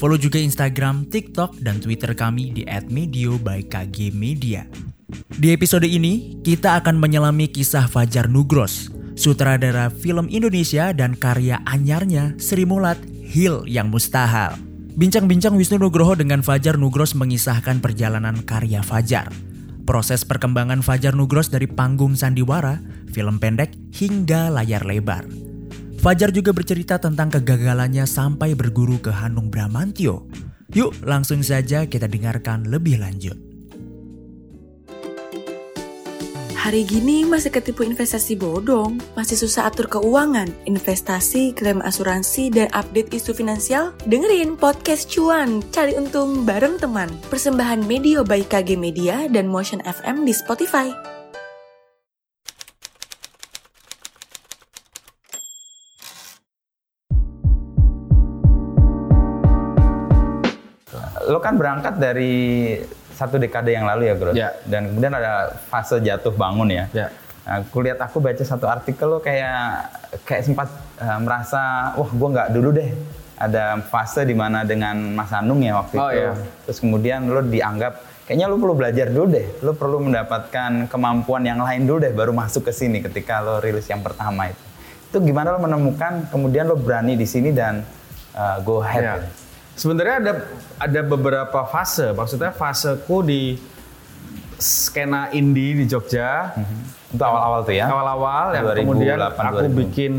Follow juga Instagram, TikTok, dan Twitter kami di @medio by KG Media. Di episode ini, kita akan menyelami kisah Fajar Nugros, sutradara film Indonesia dan karya anyarnya Sri Mulat Hil yang Mustahil. Bincang-bincang Wisnu Nugroho dengan Fajar Nugros mengisahkan perjalanan karya Fajar. Proses perkembangan Fajar Nugros dari panggung sandiwara, film pendek, hingga layar lebar. Fajar juga bercerita tentang kegagalannya sampai berguru ke Hanung Bramantio. Yuk langsung saja kita dengarkan lebih lanjut. Hari gini masih ketipu investasi bodong, masih susah atur keuangan, investasi, klaim asuransi, dan update isu finansial? Dengerin podcast cuan, cari untung bareng teman. Persembahan Media by KG Media dan Motion FM di Spotify. Kan berangkat dari satu dekade yang lalu ya, Bro. Ya. Dan kemudian ada fase jatuh bangun ya. Ya. Nah, aku lihat aku baca satu artikel lo kayak kayak sempat eh, merasa wah gue nggak dulu deh ada fase di mana dengan Mas Anung ya waktu Oh, itu iya. terus kemudian lo dianggap kayaknya lo perlu belajar dulu deh lo perlu mendapatkan kemampuan yang lain dulu deh baru masuk ke sini ketika lo rilis yang pertama itu itu gimana lo menemukan kemudian lo berani di sini dan eh, go ahead Ya. Sebenarnya ada ada beberapa fase. Maksudnya faseku di skena indie di Jogja. itu awal-awal tuh ya Awal-awal yang 2008, kemudian aku 2000. bikin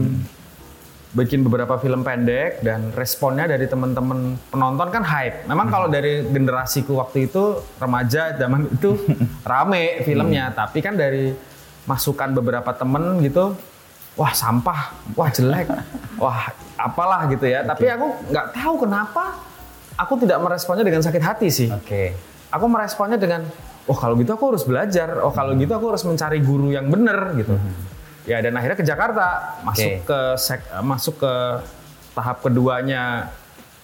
bikin beberapa film pendek dan responnya dari teman-teman penonton kan hype. Memang kalau dari generasiku waktu itu remaja zaman itu rame filmnya, tapi kan dari masukan beberapa temen gitu, wah sampah, wah jelek, wah apalah gitu ya. Tapi aku nggak tahu kenapa aku tidak meresponnya dengan sakit hati sih. oke Aku meresponnya dengan, oh kalau gitu aku harus belajar, oh kalau gitu aku harus mencari guru yang bener gitu. Ya dan akhirnya ke Jakarta, masuk Oke. ke sek- eh, masuk ke tahap keduanya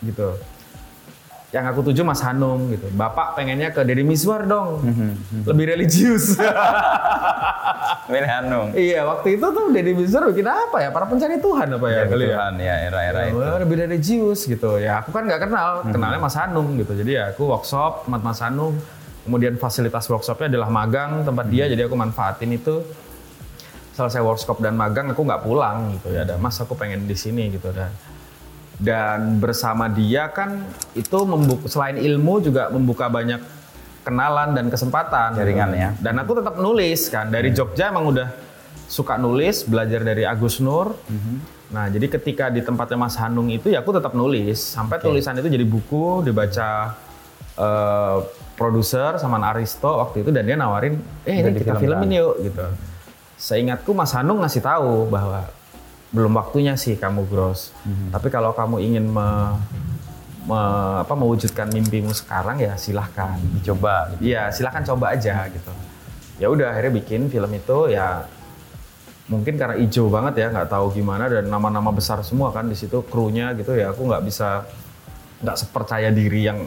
gitu. Yang aku tuju Mas Hanung gitu. Bapak pengennya ke Deddy Miswar dong, lebih religius. Willy Hanung iya waktu itu tuh Deddy Miswar bikin apa ya? Para pencari Tuhan apa ya? ya, kali? Tuhan, ya era-era Ya, itu lebih religius gitu. Ya aku kan nggak kenal, kenalnya Mas Hanung gitu. Jadi ya aku workshop tempat Mas Hanung. Kemudian fasilitas workshopnya adalah magang tempat dia, jadi aku manfaatin itu. Selesai workshop dan magang, aku nggak pulang gitu ya. Dan Mas aku pengen di sini gitu dan dan bersama dia kan itu membuka selain ilmu juga membuka banyak kenalan dan kesempatan Jaringan ya. Dan aku tetap nulis kan dari Jogja emang udah suka nulis, belajar dari Agus Nur. Nah, jadi ketika di tempatnya Mas Hanung itu ya aku tetap nulis sampai tulisan itu jadi buku dibaca eh, produser sama Aristo waktu itu dan dia nawarin, "Eh, ini Jadi kita film filmin yuk." gitu. Seingatku Mas Hanung ngasih tahu bahwa belum waktunya sih kamu gross. Tapi kalau kamu ingin me- me- apa, mewujudkan mimpimu sekarang ya silahkan. dicoba gitu. Iya, silahkan coba aja gitu. Ya udah akhirnya bikin film itu ya mungkin karena hijau banget ya nggak tahu gimana dan nama-nama besar semua kan di situ krunya gitu ya aku nggak bisa nggak sepercaya diri yang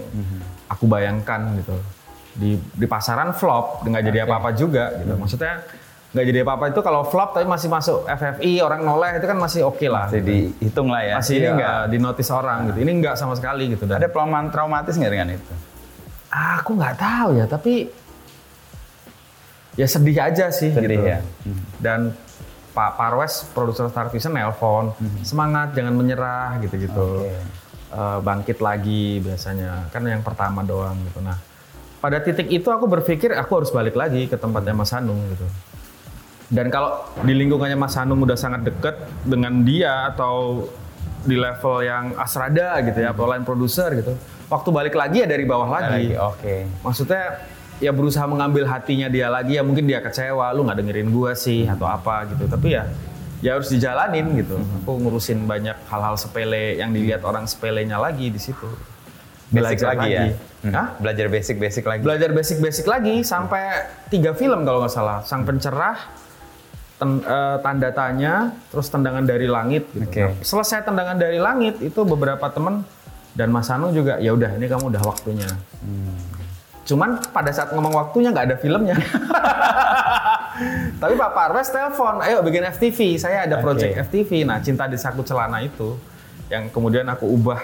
aku bayangkan gitu di di pasaran flop nggak jadi apa-apa juga gitu maksudnya nggak jadi apa-apa itu kalau flop tapi masih masuk FFI orang noleh itu kan masih oke lah Masih dihitung lah ya. masih ini Iya. nggak dinotis orang gitu ini nggak sama sekali gitu dan Ada pengalaman traumatis nggak dengan itu? Aku nggak tahu ya, tapi ya sedih aja sih Sedih gitu. ya. Dan Pak Parwes, produser Star Vision nelpon, semangat jangan menyerah gitu-gitu. Oke. Eh, bangkit lagi biasanya, kan yang pertama doang gitu. Nah, pada titik itu aku berpikir aku harus balik lagi ke tempatnya Mas Hanung gitu. Dan kalau di lingkungannya Mas Hanung udah sangat deket dengan dia atau di level yang asrada gitu ya, atau line produser gitu. Waktu balik lagi ya dari bawah lagi. Oke. Maksudnya ya berusaha mengambil hatinya dia lagi ya mungkin dia kecewa lu nggak dengerin gua sih atau apa gitu tapi ya ya harus dijalanin gitu aku ngurusin banyak hal-hal sepele yang dilihat orang sepelenya lagi di situ Basic belajar lagi, lagi. ya. Hmm. Hah? Belajar basic-basic lagi. Belajar basic-basic lagi sampai tiga film kalau nggak salah. Sang pencerah, ten- eh, tanda tanya, terus tendangan dari langit. Gitu. Oke. Nah, selesai tendangan dari langit itu beberapa temen dan Mas Anu juga ya udah ini kamu udah waktunya. Cuman pada saat ngomong waktunya nggak ada filmnya. Tapi Pak Parves telepon, ayo bikin FTV. Saya ada project FTV. Nah, Cinta di Saku Celana itu yang kemudian aku ubah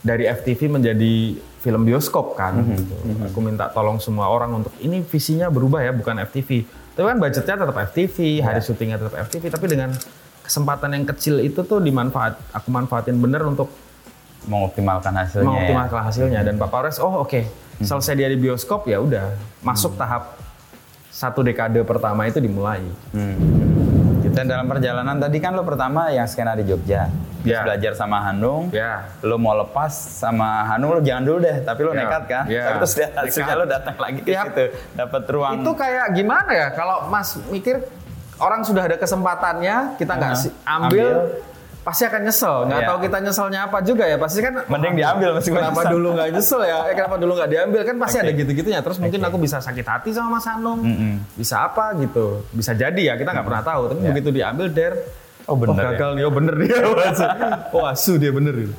dari FTV menjadi film bioskop kan. gitu. Aku minta tolong semua orang untuk ini visinya berubah ya, bukan FTV. Tapi kan budgetnya tetap FTV, hari syutingnya tetap FTV. Tapi dengan kesempatan yang kecil itu tuh dimanfaat, aku manfaatin bener untuk Mengoptimalkan hasilnya. ya. mengoptimalkan hasilnya. Dan Pak Polres, oh oke, selesai dia di bioskop ya udah masuk tahap satu dekade pertama itu dimulai. Hmm. Dan dalam perjalanan tadi kan lo pertama yang skenario di Jogja. Terus Ya. belajar sama Hanung. Ya. Lo mau lepas sama Hanung lo jangan dulu deh, tapi lo Ya. nekat kan. Ya. Tapi terus dia hasilnya lo datang lagi ke Ya. situ, dapat ruang. Itu kayak gimana ya? Kalau Mas mikir orang sudah ada kesempatannya, kita nggak Aha. si- ambil, Ambil. Pasti akan nyesel. Nggak Iya. tahu kita nyeselnya apa juga ya. Pasti kan Mending "Wah, diambil meskipun Kenapa nyesel." dulu nggak nyesel ya? Eh, kenapa dulu nggak diambil? Kan pasti Oke. ada gitu-gitunya. Terus mungkin Oke. aku bisa sakit hati sama Mas Hanung. Mm-mm. Bisa apa gitu. Bisa jadi ya, kita nggak pernah tahu. Tapi Ya. begitu diambil, der, Oh, bener ya? gagal nih, oh bener dia. oh asu dia bener. gitu.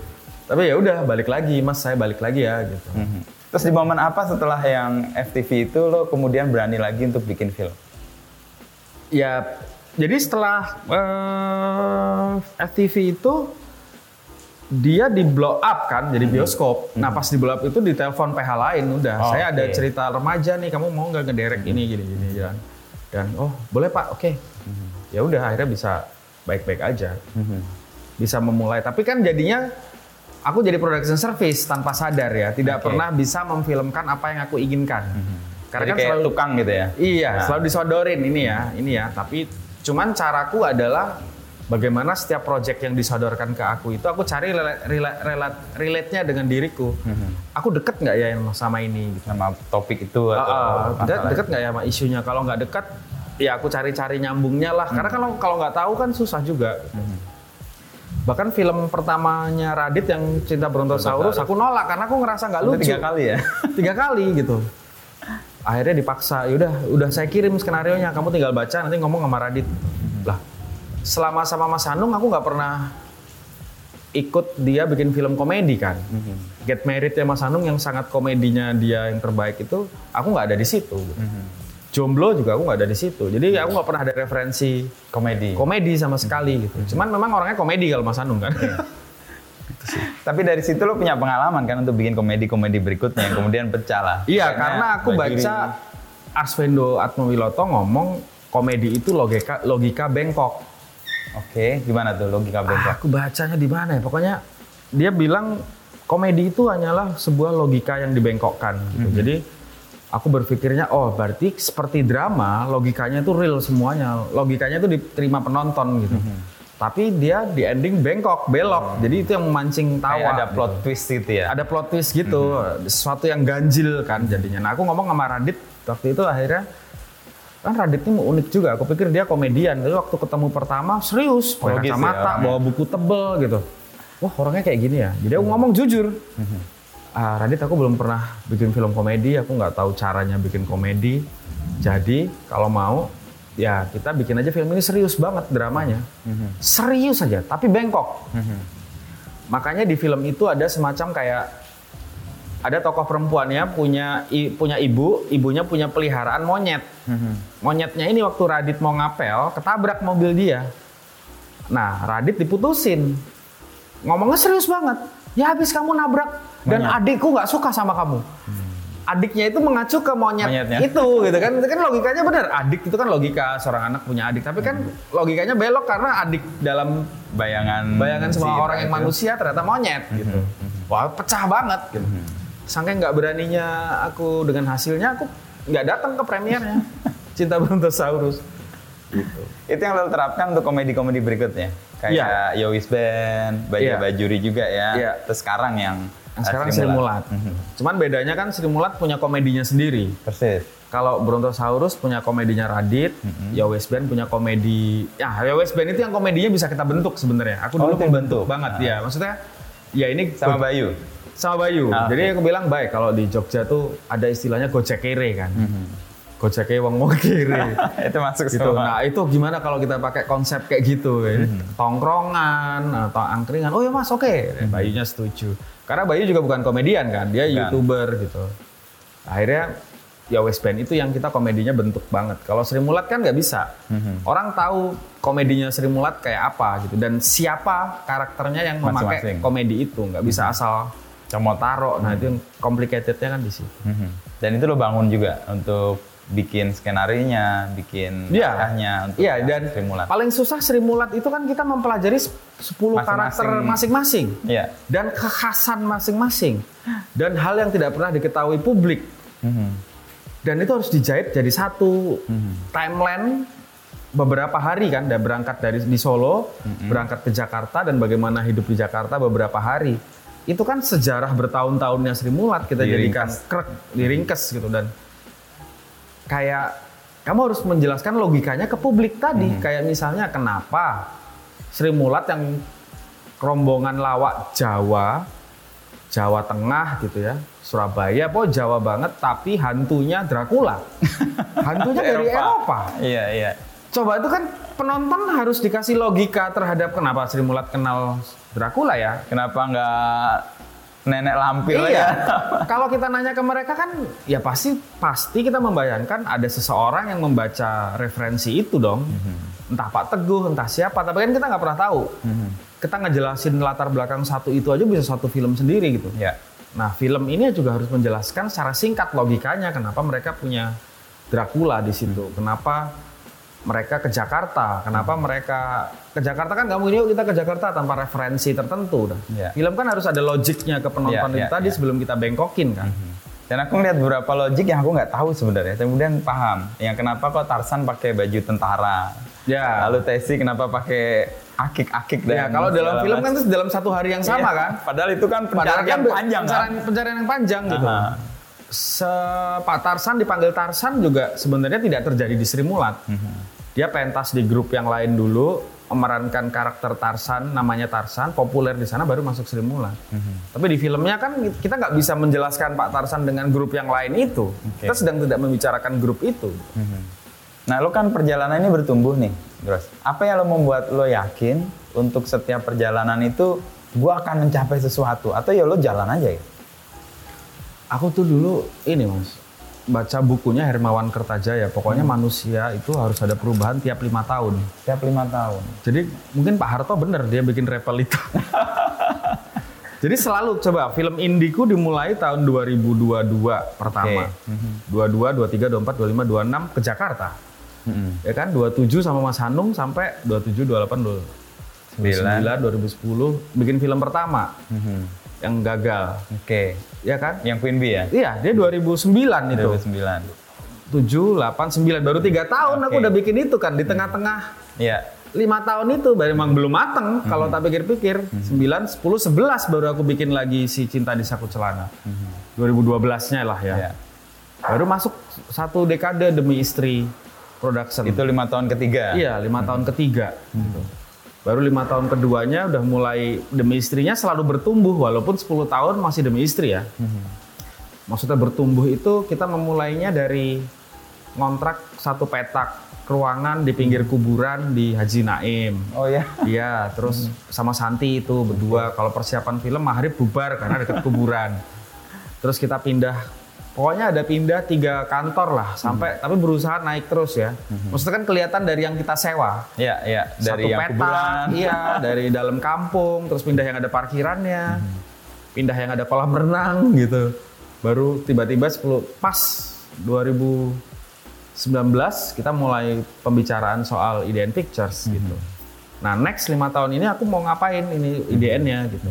Tapi ya udah balik lagi, Mas saya balik lagi ya gitu. Mhm. Terus di momen apa setelah yang FTV itu lo kemudian berani lagi untuk bikin film? Ya, jadi setelah eh, FTV itu dia di blow up kan, jadi bioskop. Nah pas di blow up itu ditelepon PH lain udah. Oh, saya ada oke. cerita remaja nih, kamu mau nggak ngederek ini gini gini dan dan oh boleh pak, oke. Ya udah akhirnya bisa baik-baik aja, bisa memulai. Tapi kan jadinya aku jadi production service tanpa sadar ya, tidak Oke. pernah bisa memfilmkan apa yang aku inginkan. Jadi kayak tukang gitu ya? Iya, Nah. selalu disodorin ini ya, ini ya. Tapi cuman caraku adalah bagaimana setiap project yang disodorkan ke aku itu aku cari relate, relate, relate-nya dengan diriku. Mhm. Aku deket nggak ya sama ini? Gitu. Sama topik itu atau masalah deket nggak ya sama isunya? Kalau nggak deket, ya aku cari-cari nyambungnya lah. Karena kalau kalau nggak tahu kan susah juga. Bahkan film pertamanya Radit yang Cinta Brontosaurus, aku nolak karena aku ngerasa nggak lucu tiga kali ya? tiga kali gitu akhirnya dipaksa yaudah udah saya kirim skenario nya kamu tinggal baca nanti ngomong sama Radit. Lah selama sama Mas Hanung aku nggak pernah ikut dia bikin film komedi kan? Get Married ya Mas Hanung yang sangat komedinya dia yang terbaik itu aku nggak ada di situ. Gitu. Jomblo juga aku nggak ada di situ. Jadi aku nggak pernah ada referensi Komedi. komedi sama sekali gitu. Cuman memang orangnya komedi kalau Mas Hanung kan Tapi dari situ lo punya pengalaman kan untuk bikin komedi-komedi berikutnya yang kemudian pecah lah. Iya, karena aku baca Arsvendo Atmowiloto ngomong komedi itu logika logika bengkok. Oke, gimana tuh logika Ah, bengkok? aku bacanya di mana ya? Pokoknya dia bilang komedi itu hanyalah sebuah logika yang dibengkokkan. Gitu. Mhm. Jadi aku berpikirnya, oh berarti seperti drama, logikanya itu real semuanya. Logikanya itu diterima penonton gitu. Mhm. Tapi dia di ending bengkok, belok. Jadi itu yang memancing tawa. Kayak ada gitu plot twist gitu ya? ada plot twist gitu, sesuatu yang ganjil kan jadinya. Nah aku ngomong sama Radit waktu itu akhirnya kan Radit ini unik juga. Aku pikir dia komedian, tapi waktu ketemu pertama serius, pakai ya kacamata, orangnya. bawa buku tebel gitu. Wah orangnya kayak gini ya. Jadi aku ngomong jujur. Ah Radit aku belum pernah bikin film komedi, aku nggak tahu caranya bikin komedi. Jadi kalau mau ya kita bikin aja film ini serius banget dramanya. Serius aja, tapi bengkok. Makanya di film itu ada semacam kayak ada tokoh perempuannya punya i- punya ibu, ibunya punya peliharaan monyet. Monyetnya ini waktu Radit mau ngapel, ketabrak mobil dia. Nah, Radit diputusin. Ngomongnya serius banget. Ya habis kamu nabrak dan Monyet. adikku nggak suka sama kamu. Adiknya itu mengacu ke monyet Monyetnya. itu gitu kan. Itu kan logikanya benar. Adik itu kan logika seorang anak punya adik, tapi kan logikanya belok karena adik dalam Bayangan bayangan semua si orang yang itu. manusia ternyata monyet gitu. Wah pecah banget gitu. Saking nggak beraninya aku dengan hasilnya aku nggak datang ke premiernya Cinta Brontosaurus. Gitu. Itu yang lo terapkan untuk komedi-komedi berikutnya? Kayak Yowis Band, Baja Iya. Bajuri juga ya. Iya. Terus sekarang Yang sekarang Sri Mulat. Cuman bedanya kan Sri Mulat punya komedinya sendiri. Persis. Kalau Brontosaurus punya komedinya Radit, Yowes Band punya komedi. Ya, Yowes Band itu yang komedinya bisa kita bentuk sebenarnya. Aku Oh, dulu itu pembentuk bentuk. banget Ah. ya. Maksudnya ya ini Sama Bayu. sama Bayu. Ah, Jadi aku bilang baik kalau di Jogja tuh ada istilahnya gojek kere kan. Gojek wong wong kere. itu masuk gitu. semua. Nah itu gimana kalau kita pakai konsep kayak gitu, ya? tongkrongan atau angkringan. Oh ya mas, oke. Bayunya setuju. Karena Bayu juga bukan komedian kan, dia Bukan. youtuber gitu. Akhirnya ya West Band itu yang kita komedinya bentuk banget. Kalau Sri Mulat kan nggak bisa. Orang tahu komedinya Sri Mulat kayak apa gitu dan siapa karakternya yang memakai Masing-masing. komedi itu nggak bisa asal comot taro. Nah itu yang complicatednya kan di situ. Mhm. Dan itu lo bangun juga untuk bikin skenarinya, bikin Iya. naskahnya untuk yang dan Sri Mulat. paling susah Sri Mulat itu kan kita mempelajari 10 Masing-masing. karakter masing-masing Iya. dan kekhasan masing-masing dan hal yang tidak pernah diketahui publik Mhm. dan itu harus dijahit jadi satu Mhm. timeline beberapa hari kan dan berangkat dari di Solo Mhm. berangkat ke Jakarta dan bagaimana hidup di Jakarta beberapa hari itu kan sejarah bertahun-tahunnya Sri Mulat kita jadikan Diringkas. krek diringkes gitu dan kayak kamu harus menjelaskan logikanya ke publik tadi kayak misalnya kenapa Sri Mulat yang rombongan lawak Jawa Jawa Tengah gitu ya Surabaya po Jawa banget tapi hantunya Dracula hantunya dari Eropa. Iya, iya. Coba itu kan penonton harus dikasih logika terhadap kenapa Sri Mulat kenal Dracula ya. Kenapa nggak nenek lampir Iya. ya? Kalau kita nanya ke mereka kan ya pasti pasti kita membayangkan ada seseorang yang membaca referensi itu dong. Entah Pak Teguh, entah siapa, tapi kan kita nggak pernah tahu. Kita ngejelasin latar belakang satu itu aja bisa satu film sendiri gitu. Iya. Nah, film ini juga harus menjelaskan secara singkat logikanya kenapa mereka punya Dracula di situ. Kenapa mereka ke Jakarta? Kenapa mereka ke Jakarta kan nggak mungkin yuk kita ke Jakarta tanpa referensi tertentu. Dah. Iya. Film kan harus ada logiknya ke penonton Iya, itu iya, tadi iya. sebelum kita bengkokin kan. Dan aku ngeliat beberapa logik yang aku nggak tahu sebenarnya. Kemudian paham. Yang kenapa kok Tarsan pakai baju tentara. Ya. Lalu Tesi kenapa pakai akik-akik Ya, dan kalau dalam film kan itu dalam satu hari yang sama Iya. kan. Padahal itu kan pencarian kan panjang kan. pencarian, pencarian yang panjang gitu. Aha. Se Pak Tarsan dipanggil Tarsan juga sebenarnya tidak terjadi di Sri Mulat. Mhm. Dia pentas di grup yang lain dulu, memerankan karakter Tarsan, namanya Tarsan, populer di sana baru masuk Sri Mulat. Mhm. Tapi di filmnya kan kita nggak bisa menjelaskan Pak Tarsan dengan grup yang lain itu. Kita sedang tidak membicarakan grup itu. Nah, lo kan perjalanan ini bertumbuh nih, Gros. Apa yang lo membuat lo yakin untuk setiap perjalanan itu gua akan mencapai sesuatu atau ya lo jalan aja ya? Aku tuh dulu ini mas, baca bukunya Hermawan Kertajaya. Pokoknya manusia itu harus ada perubahan tiap lima tahun. Setiap lima tahun. Jadi mungkin Pak Harto bener dia bikin repel itu. Jadi selalu coba film Indiku dimulai tahun 2022 pertama. Oke. 22, 23, 24, 25, 26 ke Jakarta. Mhm. Ya kan 27 sama Mas Hanung sampai 27, 28, 29, 2010 bikin film pertama Mhm. yang gagal. Oke. Ya kan? Yang Queen Bee ya? Iya, dia 2009 itu. 2009. 7, 8, 9 baru tiga tahun aku Oke. udah bikin itu kan di tengah-tengah Iya. lima tahun itu baru emang belum mateng kalau tak pikir-pikir 9, 10, 11 baru aku bikin lagi si Cinta di Saku Celana 2012 nya lah ya Iya. baru masuk satu dekade demi istri production Itu lima tahun ketiga. iya lima tahun ketiga gitu. baru lima tahun keduanya udah mulai demi istrinya selalu bertumbuh walaupun 10 tahun masih demi istri ya maksudnya bertumbuh itu kita memulainya dari ngontrak satu petak ruangan di pinggir kuburan di Haji Naim Oh ya. Iya, terus sama Santi itu berdua. Kalau persiapan film maghrib bubar karena dekat kuburan. Terus kita pindah, pokoknya ada pindah tiga kantor lah sampai tapi berusaha naik terus ya. Maksudnya kan kelihatan dari yang kita sewa. Iya, iya. Dari Satu yang peta, kuburan. iya dari dalam kampung, terus pindah yang ada parkirannya, pindah yang ada kolam renang gitu. Baru tiba-tiba 10 pas 2019 kita mulai pembicaraan soal IDN Pictures gitu. Nah next lima tahun ini aku mau ngapain ini IDN-nya gitu.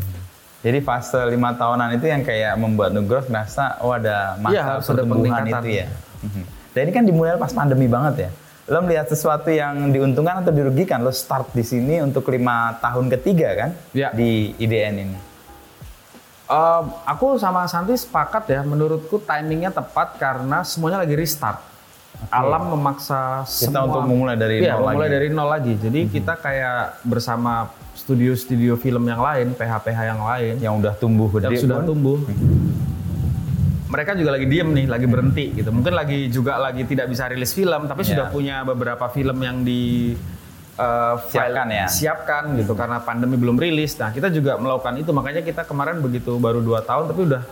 Jadi fase lima tahunan itu yang kayak membuat Nugroho ngerasa oh ada masa harus ada pertumbuhan peningkatan. itu ya. Mhm. Dan ini kan dimulai pas pandemi banget ya. Lo melihat sesuatu yang diuntungkan atau dirugikan, lo start di sini untuk lima tahun ketiga kan Iya. di IDN ini. Eh, aku sama Santi sepakat ya, menurutku timingnya tepat karena semuanya lagi restart. Alam memaksa Kita semua untuk memulai dari Iya, nol memulai lagi. dari nol lagi. Jadi kita kayak bersama studio-studio film yang lain, PH-PH yang lain Yang udah tumbuh gede yang sudah pun. tumbuh. Mereka juga lagi diem nih, lagi berhenti gitu. Mungkin lagi juga lagi tidak bisa rilis film, tapi Iya. sudah punya beberapa film yang di uh, file- Siapkan ya. siapkan gitu karena pandemi belum rilis. Nah kita juga melakukan itu, makanya kita kemarin begitu baru dua tahun tapi udah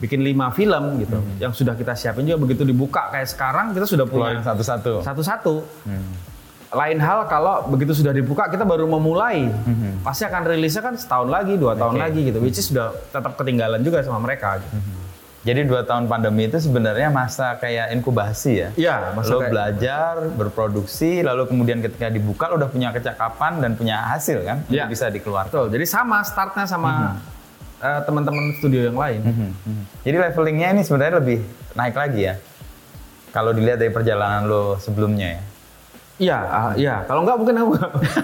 bikin lima film gitu, Hmm. yang sudah kita siapin juga begitu dibuka kayak sekarang kita sudah punya satu-satu. satu-satu. Lain hal kalau begitu sudah dibuka kita baru memulai, pasti akan rilisnya kan setahun lagi, dua tahun Oke. lagi gitu, which is sudah tetap ketinggalan juga sama mereka. Gitu. Jadi dua tahun pandemi itu sebenarnya masa kayak inkubasi ya. Iya, masa lo kayak- belajar, berproduksi, lalu kemudian ketika dibuka lo udah punya kecakapan dan punya hasil kan. Untuk bisa dikeluarkan. Betul, jadi sama startnya sama eh, teman-teman studio yang lain. Jadi levelingnya ini sebenarnya lebih naik lagi ya. Kalau dilihat dari perjalanan lo sebelumnya ya. Iya, ah, iya. Kalau enggak mungkin aku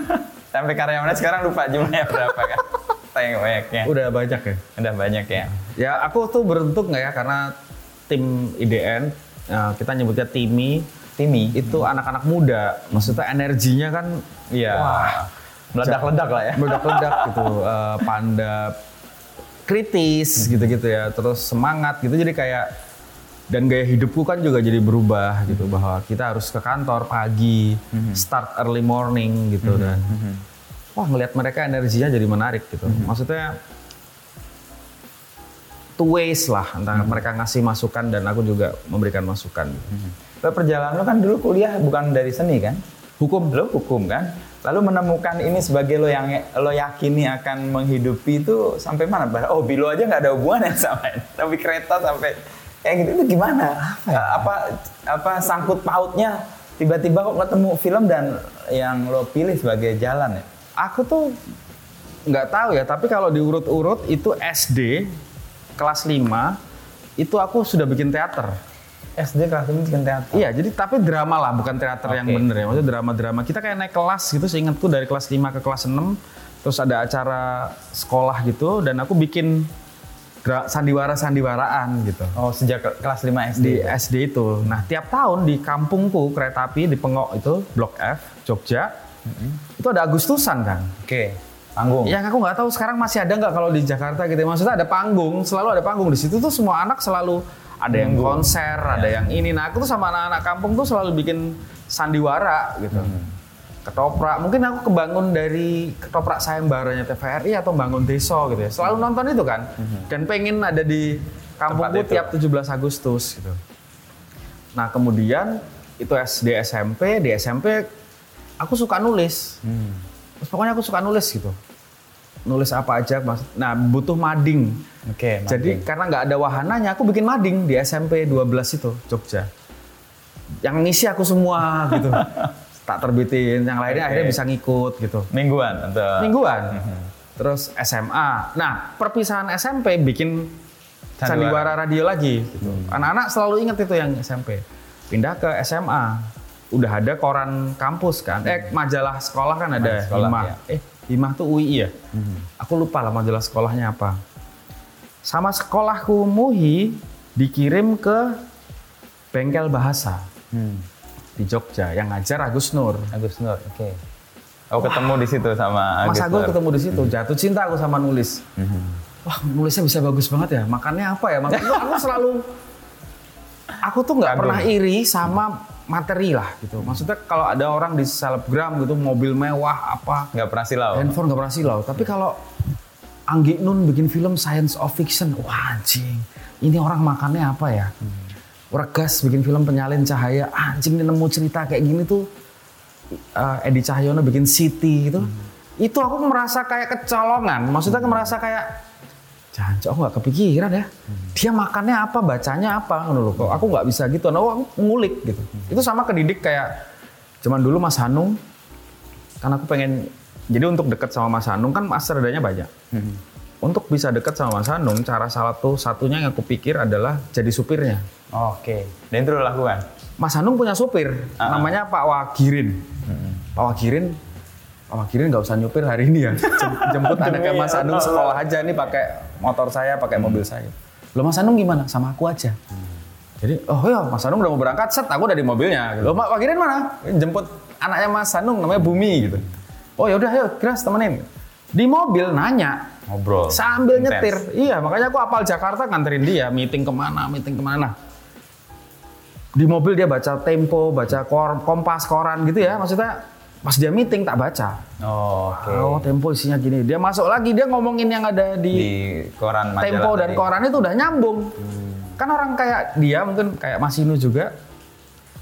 Sampai karyawannya sekarang lupa jumlahnya berapa kan. Sayang banyaknya. udah banyak ya. Udah banyak ya. Ya aku tuh beruntung nggak ya karena tim IDN eh, kita nyebutnya Timi Timi. itu anak-anak muda, maksudnya energinya kan Iya. Wah. Meledak-ledak lah ya. meledak-ledak gitu, eh, panda kritis. Gitu-gitu ya, terus semangat gitu jadi kayak dan gaya hidupku kan juga jadi berubah gitu bahwa kita harus ke kantor pagi, start early morning gitu dan wah ngelihat mereka energinya jadi menarik gitu. Maksudnya two ways lah antara mereka ngasih masukan dan aku juga memberikan masukan. Perjalanan lo kan dulu kuliah bukan dari seni kan? Hukum. Lo hukum kan? Lalu menemukan ini sebagai lo yang lo yakini akan menghidupi itu sampai mana? Oh, bilo aja nggak ada hubungan sama ini. Tapi kereta sampai kayak gitu itu gimana? Apa, apa apa sangkut pautnya tiba-tiba kok ketemu film dan yang lo pilih sebagai jalan ya? Aku tuh nggak tahu ya, tapi kalau diurut-urut itu SD kelas 5 itu aku sudah bikin teater. SD kelas ini bikin teater. Iya, jadi tapi drama lah, bukan teater yang Oke. bener ya. Maksudnya drama-drama. Kita kayak naik kelas gitu, seingatku dari kelas 5 ke kelas 6. Terus ada acara sekolah gitu, dan aku bikin sandiwara-sandiwaraan gitu. Oh, sejak ke- kelas 5 SD. Di SD itu. Nah, tiap tahun di kampungku, kereta api di Pengok itu, Blok F, Jogja, itu ada Agustusan kan. Oke, panggung. Yang aku nggak tahu sekarang masih ada nggak kalau di Jakarta gitu. ya. Maksudnya ada panggung, selalu ada panggung di situ tuh semua anak selalu ada yang konser, ada yang ini. Nah aku tuh sama anak-anak kampung tuh selalu bikin sandiwara gitu. Ketoprak, mungkin aku kebangun dari ketoprak sayembaranya TVRI atau bangun deso gitu ya. Selalu nonton itu kan. Dan pengen ada di kampungku tiap 17 Agustus gitu. Nah kemudian itu SD SMP, di SMP aku suka nulis. Terus pokoknya aku suka nulis gitu. Nulis apa aja, mas. Nah butuh mading. Oke, Jadi mading. karena nggak ada wahananya, aku bikin mading di SMP 12 itu, Jogja. Yang ngisi aku semua gitu. tak terbitin, yang lainnya Oke. akhirnya bisa ngikut gitu. mingguan atau Mingguan. Terus SMA. Nah, perpisahan SMP bikin Sandiwara. sandiwara radio lagi gitu. Anak-anak selalu ingat itu yang SMP. Pindah ke SMA. Udah ada koran kampus kan. Eh, majalah sekolah kan ada Majalah sekolah, Himah. ya. Eh, Himah tuh UI ya? Aku lupa lah majalah sekolahnya apa. Sama sekolahku MUHI dikirim ke bengkel bahasa Hmm. di Jogja yang ngajar Agus Nur. Agus Nur, oke. Aku ketemu di situ sama Mas Agus Agus Nur. ketemu di situ, jatuh cinta aku sama nulis. Wah, nulisnya bisa bagus banget ya. Makannya apa ya? Makanya aku selalu aku tuh nggak pernah iri sama materi lah gitu. Maksudnya kalau ada orang di selebgram gitu mobil mewah apa, Nggak pernah silau. handphone nggak pernah silau. Tapi kalau Anggi Nun bikin film science of fiction, wah anjing. Ini orang makannya apa ya? Regas bikin film penyalin cahaya, anjing ini nemu cerita kayak gini tuh. Uh, Edi Cahyono bikin City gitu. Itu aku merasa kayak kecolongan. Maksudnya aku merasa kayak Jangan, aku nggak kepikiran ya. Dia makannya apa, bacanya apa, loh. Kok aku nggak bisa gitu. Nah, aku ngulik gitu. Itu sama kedidik kayak zaman dulu Mas Hanung. Kan aku pengen jadi untuk deket sama Mas Hanung kan master adanya banyak. Untuk bisa deket sama Mas Hanung, cara salah satu satunya yang aku pikir adalah jadi supirnya. Oke, dan itu lo lakukan. Mas Hanung punya supir, Ah. namanya Pak Wagirin. Pak Wagirin, Pak Wagirin nggak usah nyupir hari ini ya. Jem- Jemput anaknya Mas Hanung sekolah aja nih pakai motor saya, pakai mobil saya. Lo Mas Hanung gimana? Sama aku aja. Jadi, oh ya Mas Anung udah mau berangkat, set aku udah di mobilnya. Loh, Mak, Pak mana? Jemput anaknya Mas Anung, namanya Bumi gitu. Oh ya udah, ayo Kiras temenin. Di mobil nanya, Ngobrol. sambil Intens. nyetir. Iya, makanya aku apal Jakarta nganterin dia, meeting ke mana, meeting ke mana. Di mobil dia baca Tempo, baca kor, Kompas, koran gitu ya. Maksudnya pas dia meeting tak baca. Oh, oke. Oh, Tempo isinya gini. Dia masuk lagi, dia ngomongin yang ada Di di, koran majalah Tempo dan tadi. koran itu udah nyambung. Kan orang kayak dia mungkin kayak Mas Inu juga.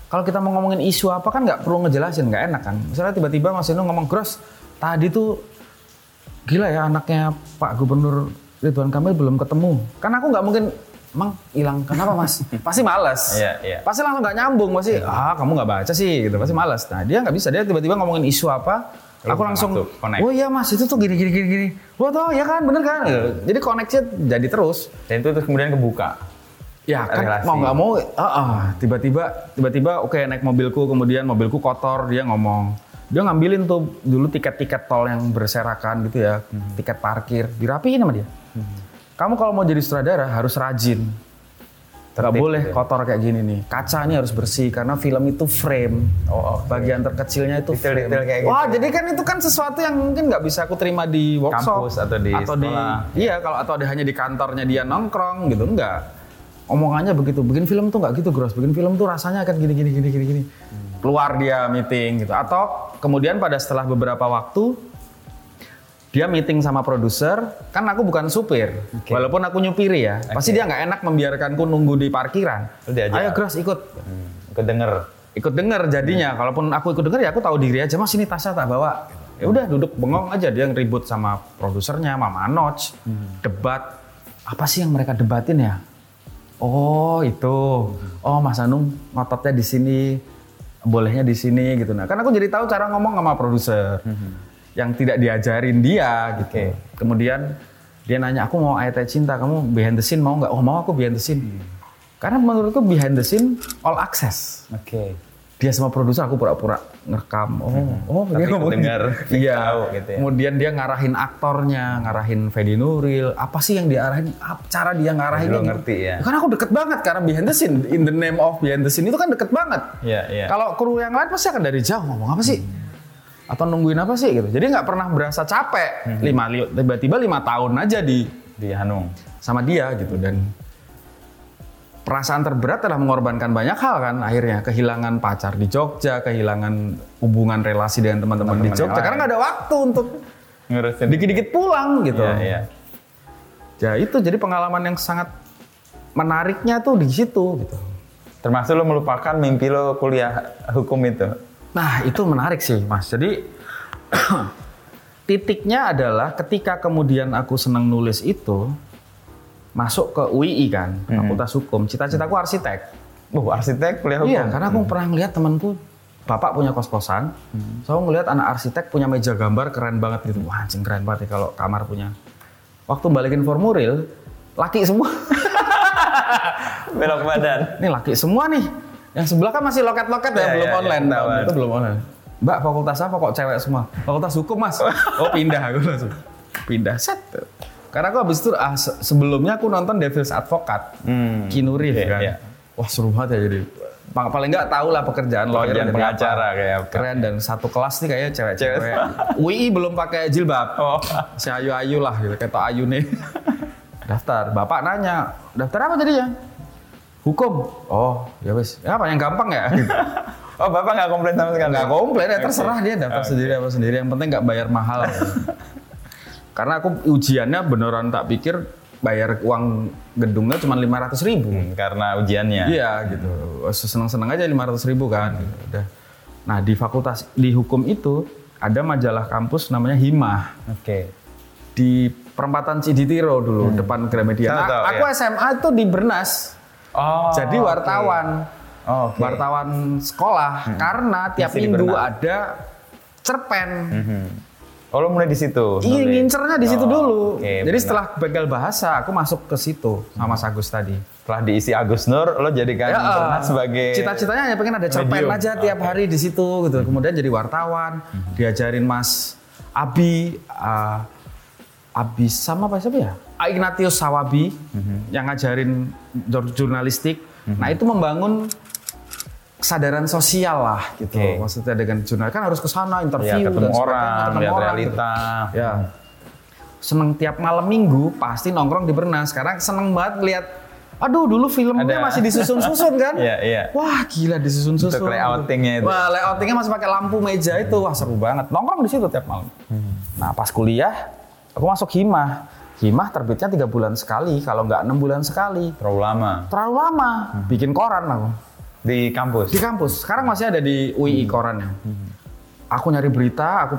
Kalau kita mau ngomongin isu apa kan nggak perlu ngejelasin, nggak enak kan. Misalnya tiba-tiba Mas Inu ngomong Gros, tadi tuh gila ya anaknya Pak Gubernur Ridwan Kamil belum ketemu. Kan aku nggak mungkin, Mang hilang kenapa Mas? Pasti males. Iya, iya. Pasti langsung nggak nyambung, pasti ah kamu nggak baca sih, gitu. Pasti males. Nah dia nggak bisa, dia tiba-tiba ngomongin isu apa, Lu aku langsung, connect. oh iya Mas itu tuh gini gini gini gini. Wah tuh ya kan bener kan? Jadi koneksinya jadi terus. Dan itu terus kemudian kebuka. Ya kan Relasi. mau nggak mau, ah, ah, tiba-tiba tiba-tiba oke naik mobilku kemudian mobilku kotor dia ngomong dia ngambilin tuh dulu tiket-tiket tol yang berserakan gitu ya Hmm. tiket parkir dirapihin sama dia. Kamu kalau mau jadi sutradara harus rajin. Gak Tertib boleh gitu ya. kotor kayak gini nih. Kaca ini harus bersih karena film itu frame. Oh, oke. Bagian terkecilnya itu Detail-detail frame. kayak gitu Wah, ya. jadi kan itu kan sesuatu yang mungkin nggak bisa aku terima di workshop Kampus atau di sekolah. iya kalau atau ada hanya di kantornya dia nongkrong gitu enggak. Omongannya begitu. Bikin film tuh nggak gitu, Gros. Bikin film tuh rasanya akan gini gini gini gini gini. Keluar dia meeting gitu. Atau kemudian pada setelah beberapa waktu dia meeting sama produser, kan aku bukan supir, Oke. walaupun aku nyupiri ya. Pasti Oke. dia nggak enak membiarkanku nunggu di parkiran. Ayo Gros ikut, Hmm. Ikut denger. ikut denger jadinya. Kalaupun aku ikut denger ya aku tahu diri aja. Mas ini tasnya tak bawa. Ya udah duduk bengong aja dia ribut sama produsernya, Mama Notch, debat. Apa sih yang mereka debatin ya? Oh itu. Oh Mas Anung ngototnya di sini, bolehnya di sini gitu. Nah kan aku jadi tahu cara ngomong sama produser yang tidak diajarin dia gitu. Oke. Kemudian dia nanya aku mau ayat cinta, kamu behind the scene mau nggak? Oh mau aku behind the scene. Karena menurutku behind the scene all access Oke. dia sama produser aku pura-pura ngerekam oh oh Tapi kedengar, iya tahu gitu ya. kemudian dia ngarahin aktornya ngarahin Fedi Nuril apa sih yang diarahin cara dia ngarahin Lu ngerti ya. karena aku deket banget karena behind the scene in the name of behind the scene itu kan deket banget Iya, iya. kalau kru yang lain pasti akan dari jauh ngomong apa sih atau nungguin apa sih gitu jadi nggak pernah berasa capek lima li- tiba-tiba lima tahun aja di Di Hanung. sama dia gitu dan perasaan terberat adalah mengorbankan banyak hal kan akhirnya kehilangan pacar di Jogja kehilangan hubungan relasi dengan teman-teman di Jogja karena nggak ada waktu untuk Ngurusin. dikit-dikit pulang gitu Iya, iya. ya itu jadi pengalaman yang sangat menariknya tuh di situ gitu Termasuk lo melupakan mimpi lo kuliah hukum itu. Nah itu menarik sih mas jadi titiknya adalah ketika kemudian aku senang nulis itu masuk ke UII kan Fakultas Hukum cita-citaku arsitek Oh, arsitek kuliah hukum. Iya, karena aku pernah ngeliat temanku bapak punya kos-kosan, so aku ngeliat anak arsitek punya meja gambar keren banget gitu. Wah, anjing keren banget ya kalau kamar punya. Waktu balikin formulir, laki semua. Belok badan. Ini laki semua nih. Yang sebelah kan masih loket-loket ya, Iya, belum iya, online. iya, ketahuan. itu belum online. Mbak, fakultas apa kok cewek semua? Fakultas hukum, Mas. Oh, pindah aku langsung. Pindah set. Karena aku habis itu ah, se- sebelumnya aku nonton Devil's Advocate. Hmm. Reeves Iya, kan. iya. Wah seru banget ya jadi. Pa- Paling nggak tahu lah pekerjaan lawyer jadi pengacara apa. kayak apa. Keren dan satu kelas nih kayaknya cewek-cewek. Cewek. UI belum pakai jilbab. Oh. Si ayu-ayu lah gitu, kayak Tok ayu nih. Daftar. Bapak nanya, daftar apa jadinya? Hukum. Oh, ya wes. Ya apa yang gampang ya? Oh, Bapak nggak komplain sama sekali? Nggak komplain ya terserah dia daftar Oke. sendiri apa sendiri. Yang penting nggak bayar mahal. Karena aku ujiannya beneran tak pikir bayar uang gedungnya cuma 500 ribu. Hmm, karena ujiannya. Iya gitu. Seneng-seneng aja 500 ribu kan. Gitu. Udah. Nah di fakultas di hukum itu ada majalah kampus namanya Himah Oke. di perempatan Ciditiro dulu depan Gramedia. Nah, tahu, aku ya. SMA itu di Bernas. Oh. jadi wartawan. Oh, oke. Wartawan sekolah karena tiap Masih minggu ada cerpen. Mhm. Oh, lo mulai di situ? Iya ngincernya di situ Oh, dulu. oke, Jadi benar. setelah begal bahasa aku masuk ke situ sama Mas Agus tadi. Setelah diisi Agus Nur, lo jadikan pernah sebagai... cita-citanya hanya pengen ada cerpen medium. aja tiap hari di situ gitu. Kemudian jadi wartawan, diajarin Mas Abi, uh, Abi sama apa siapa ya? Ignatius Sawabi yang ngajarin jur- jurnalistik. Nah itu membangun kesadaran sosial lah gitu. Oke. Maksudnya dengan jurnal kan harus ke sana Ya, interview ketemu dan orang, ketemu lihat orang, realita. gitu. Ya. Seneng tiap malam minggu pasti nongkrong di Bernas. Sekarang seneng banget lihat Aduh dulu filmnya Ada. masih disusun-susun kan? Iya, iya. Wah gila disusun-susun. Untuk layoutingnya itu. Wah layoutingnya masih pakai lampu meja itu. Wah seru banget. Nongkrong di situ tiap malam. Hmm. Nah pas kuliah, aku masuk himah. Himah terbitnya tiga bulan sekali, kalau nggak enam bulan sekali. Terlalu lama Terlalu lama. Bikin koran aku. di kampus. Di kampus. Sekarang masih ada di UI korannya. Aku nyari berita, aku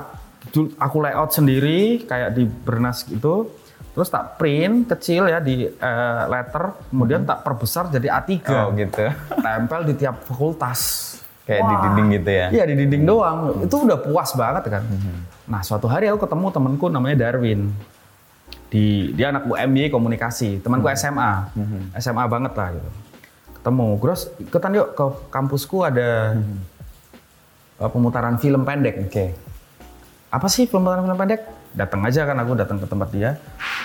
aku layout sendiri kayak di Bernas gitu. Terus tak print kecil ya di eh, letter, kemudian tak perbesar jadi A3. Oh gitu. Tempel di tiap fakultas. Kayak di Wah. dinding gitu ya. Iya di dinding doang. Itu udah puas banget kan. Nah suatu hari aku ketemu temanku namanya Darwin. Di dia anak UMY komunikasi. Temanku SMA. SMA banget lah gitu. Ketemu. Terus ikutan yuk ke kampusku ada eh, pemutaran film pendek. Oke. Apa sih pemutaran film pendek? Datang aja kan aku datang ke tempat dia,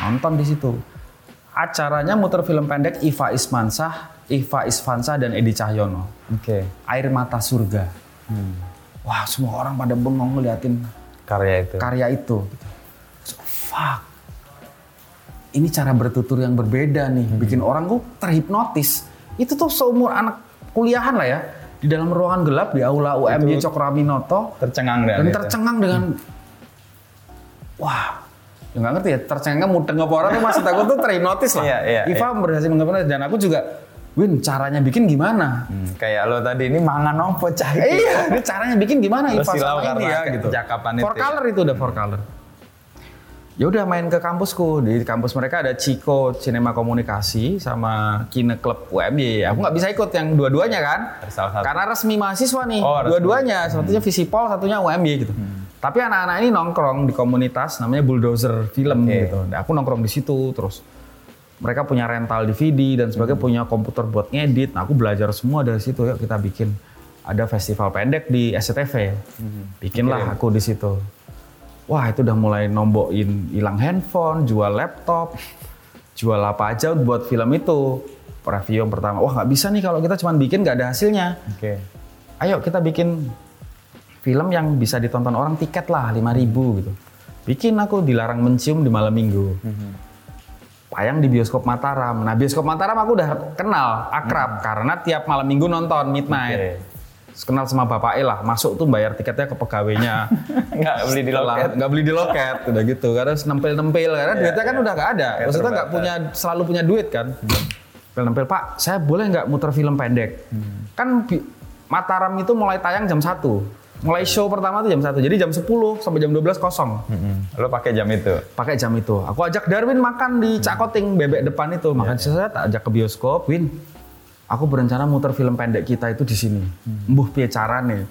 nonton di situ. Acaranya muter film pendek Iva Ismansah, Iva Isfansah dan Edi Cahyono. Oke. Air Mata Surga. Wah, semua orang pada bengong ngeliatin Karya itu. karya itu. So, fuck. Ini cara bertutur yang berbeda nih, bikin orang tuh terhipnotis. Itu tuh seumur anak kuliahan lah ya, di dalam ruangan gelap di aula UMY Cokroaminoto Tercengang dan itu. tercengang dengan wah ya nggak ngerti ya tercengang mudeng apa orang tuh masih takut tuh terhipnotis lah. Iya, iya, Iva berhasil menghipnotis dan aku juga Win caranya bikin gimana? Hmm, kayak lo tadi ini mangan opo cah iya, ini caranya bikin gimana Iva silau sama ini karena ya gitu. kecakapan itu For ya. color itu udah for color. Ya udah main ke kampusku. Di kampus mereka ada Ciko Cinema Komunikasi sama Kine Club UMY. Aku nggak bisa ikut yang dua-duanya kan. Salah satu. Karena resmi mahasiswa nih. Oh, dua-duanya, satunya Visipol, satunya UMY gitu. Tapi anak-anak ini nongkrong di komunitas namanya Bulldozer Film Oke. gitu. Nah, aku nongkrong di situ terus mereka punya rental DVD dan sebagainya, punya komputer buat ngedit. Nah, aku belajar semua dari situ. Yuk kita bikin ada festival pendek di SCTV. Bikinlah aku di situ. Wah, itu udah mulai nombokin hilang handphone, jual laptop, jual apa aja buat film itu. Review yang pertama, wah nggak bisa nih kalau kita cuma bikin nggak ada hasilnya. Oke. Ayo kita bikin film yang bisa ditonton orang tiket lah 5000 gitu. Bikin aku dilarang mencium di malam minggu. Payang di bioskop Mataram. Nah bioskop Mataram aku udah kenal, akrab karena tiap malam minggu nonton midnight. Oke. Kenal sama bapak lah, masuk tuh bayar tiketnya ke pegawainya. Nggak beli di loket. Nggak beli di loket, udah gitu. Karena nempel-nempel, karena Iya, duitnya kan iya. udah nggak ada. Kayak Maksudnya nggak punya, selalu punya duit kan. Nempel-nempel, Pak, saya boleh nggak muter film pendek? Hmm. Kan Mataram itu mulai tayang jam 1. Mulai show pertama tuh jam 1. Jadi jam 10 sampai jam 12 kosong. Mm-mm. Lo pakai jam itu. Pakai jam itu. Aku ajak Darwin makan di Cakoting, bebek depan itu. Makan saya tak ajak ke bioskop, Win. Aku berencana muter film pendek kita itu di sini. Mbuh piye carane.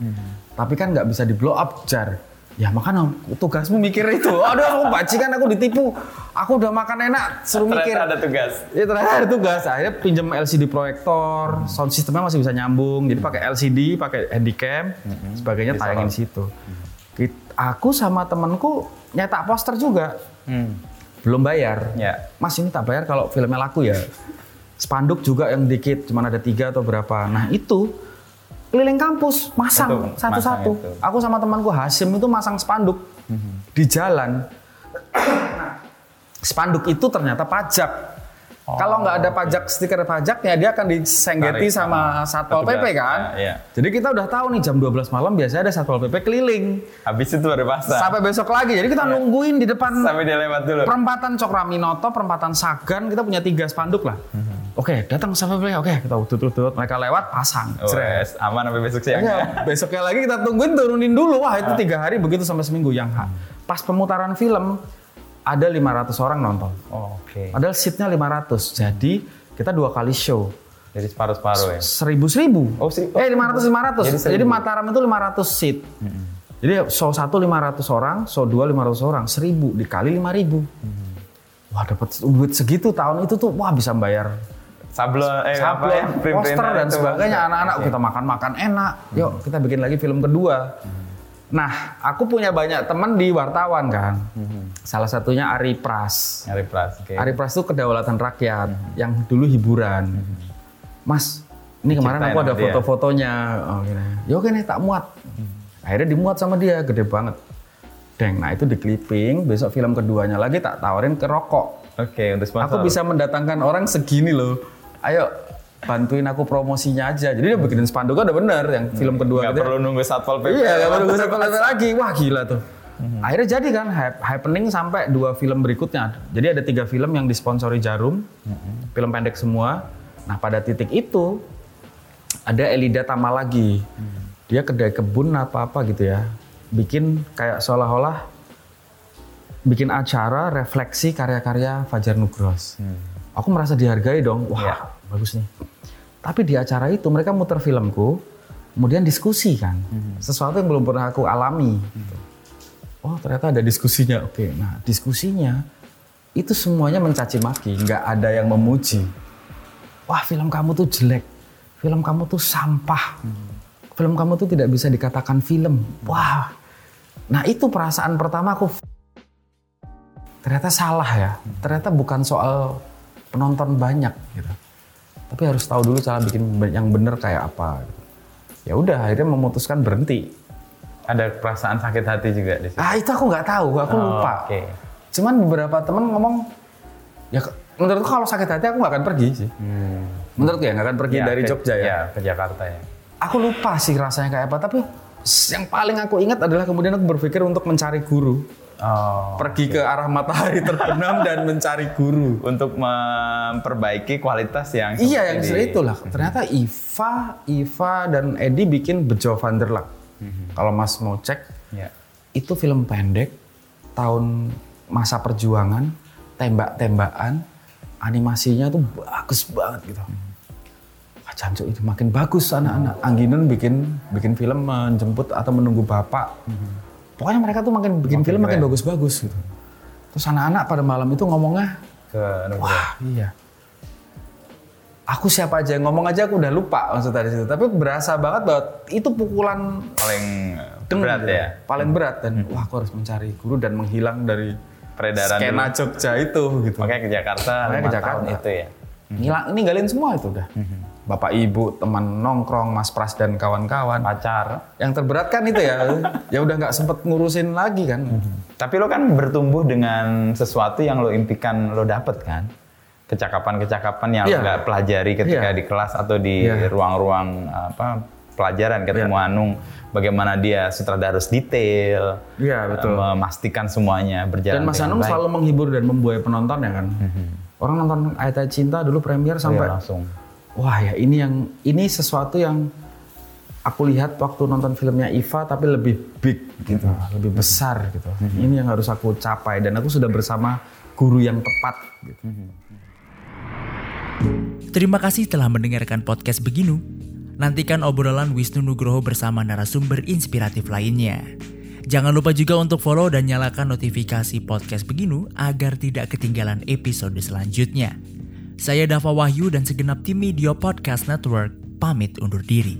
Tapi kan nggak bisa di blow up jar. Ya makanya tugasmu mikir itu. Aduh aku bajingan aku ditipu. Aku udah makan enak, suruh mikir. Ternyata ada tugas. Ya terakhir ada tugas. Akhirnya pinjam LCD proyektor, sound sistemnya masih bisa nyambung. Jadi pakai LCD, pakai handycam, sebagainya Bisa tayangin di situ. Kit- Aku sama temenku nyetak poster juga, Hmm. belum bayar. Ya. Mas ini tak bayar kalau filmnya laku ya. Spanduk juga yang dikit, cuman ada tiga atau berapa. Nah itu keliling kampus masang satu-satu. Aku sama temanku Hasim itu masang spanduk di jalan. Nah, spanduk itu ternyata pajak. Kalau nggak ada pajak stiker pajak ya dia akan disenggeti Tarik sama sama satpol pp kan. Nah, iya. Jadi kita udah tahu nih jam 12 malam biasanya ada satpol pp keliling Habis itu baru pasang. sampai besok lagi. Jadi kita nungguin di depan Sampai dia lewat dulu. perempatan Cokraminoto, perempatan Sagan, kita punya tiga spanduk lah. Oke, datang satpol pp. Oke, kita tutut-tutut. Mereka lewat, pasang. Oh, aman sampai besok siang. Ya, besoknya lagi kita tungguin turunin dulu. Wah itu tiga hari begitu sampai seminggu yang ha- pas pemutaran film ada 500 orang nonton. Oh, Oke. Padahal seatnya 500. Jadi kita dua kali show. Jadi separuh-separuh ya. Seribu seribu. Oh, seri- Eh 500 500. Jadi Jadi, seribu. Mataram itu 500 seat. Jadi show satu 500 orang, show dua 500 orang, 1000 dikali 5000. Wah dapat duit segitu tahun itu tuh wah bisa bayar Sablon, eh apa sablon, ya? poster dan sebagainya. Anak-anak kita makan-makan enak. Yuk kita bikin lagi film kedua. Nah, aku punya banyak teman di wartawan kan. Salah satunya Ari Pras. Nyari pras. Oke. Ari Pras itu kedaulatan rakyat yang dulu hiburan. Mas, Ini kemarin Ceritain aku ada foto-fotonya. Oh, gini. Ya oke nih tak muat. Akhirnya dimuat sama dia, gede banget. Deng, nah itu di clipping, besok film keduanya lagi tak tawarin ke rokok. Oke, untuk sponsor. Aku bisa mendatangkan orang segini loh. Ayo bantuin aku promosinya aja. Jadi dia bikinin spanduk udah bener yang film kedua Nggak gitu. perlu nunggu satpol pp. Iya, gak perlu gue satu lagi. Wah gila tuh. Akhirnya jadi kan hap- happening sampai dua film berikutnya. Jadi ada tiga film yang disponsori Jarum, film pendek semua. Nah pada titik itu ada Elida Tama lagi. Dia kedai kebun apa apa gitu ya. Bikin kayak seolah-olah bikin acara refleksi karya-karya Fajar Nugros. Aku merasa dihargai dong. Wah Iya. Bagus nih. Tapi di acara itu mereka muter filmku, kemudian diskusi kan. Sesuatu yang belum pernah aku alami. gitu. Oh ternyata ada diskusinya. Oke, nah diskusinya itu semuanya mencaci maki, nggak ada yang memuji. Wah film kamu tuh jelek, film kamu tuh sampah, film kamu tuh tidak bisa dikatakan film. Wah, nah itu perasaan pertama aku. Ternyata salah ya. Ternyata bukan soal penonton banyak gitu. Tapi harus tahu dulu cara bikin yang bener kayak apa. gitu. Ya udah, akhirnya memutuskan berhenti. Ada perasaan sakit hati juga di situ. Ah itu aku nggak tahu, aku Oh, lupa. Oke. Cuman beberapa temen ngomong, ya menurutku kalau sakit hati aku nggak akan pergi sih. Menurutku ya nggak akan pergi Ya, dari ke- Jogja ya. Ya, ke Jakarta ya. Aku lupa sih rasanya kayak apa, tapi yang paling aku ingat adalah kemudian aku berpikir untuk mencari guru, Oh. pergi ke arah matahari terbenam dan mencari guru. Untuk memperbaiki kualitas yang Iya yang seperti itulah. Ternyata Iva, Iva dan Edi bikin Bejo Vanderlak. Kalau Mas mau cek, Ya. itu film pendek tahun masa perjuangan, tembak-tembakan, animasinya tuh bagus banget gitu. Wah, jancuk itu makin bagus anak-anak. Angginun bikin bikin film menjemput atau menunggu bapak. Pokoknya mereka tuh makin bikin film makin bagus-bagus gitu. Terus anak-anak pada malam itu ngomongnya, Ke wah iya. Aku siapa aja yang ngomong aja aku udah lupa maksudnya dari situ. Tapi berasa banget bahwa itu pukulan paling deng berat gitu. ya. Paling berat dan wah aku harus mencari guru dan menghilang dari Peredaran skena dulu. Jogja itu gitu. Makanya ke Jakarta, Makanya ke Jakarta. itu ya. Ngilang, ninggalin semua itu udah. Bapak ibu, teman nongkrong, Mas Pras dan kawan-kawan. Pacar. Yang terberat kan itu ya, ya udah nggak sempet ngurusin lagi kan. Tapi lo kan bertumbuh dengan sesuatu yang lo impikan lo dapet kan? Kecakapan-kecakapan yang lo Iya. nggak pelajari ketika Iya. di kelas atau di Iya. ruang-ruang apa pelajaran ketemu Anung. Bagaimana dia sutradara harus detail, Iya, betul. memastikan semuanya berjalan Dan Mas Anung baik. selalu menghibur dan membuai penonton ya kan. Orang nonton Ayat Ayat Cinta dulu premier Iya, sampai langsung. Wah ya ini yang ini sesuatu yang aku lihat waktu nonton filmnya Iva tapi lebih big gitu, lebih besar gitu. Ini yang harus aku capai dan aku sudah bersama guru yang tepat gitu. Terima kasih telah mendengarkan podcast Beginu. Nantikan obrolan Wisnu Nugroho bersama narasumber inspiratif lainnya. Jangan lupa juga untuk follow dan nyalakan notifikasi podcast Beginu agar tidak ketinggalan episode selanjutnya. Saya Dava Wahyu dan segenap tim Media Podcast Network pamit undur diri.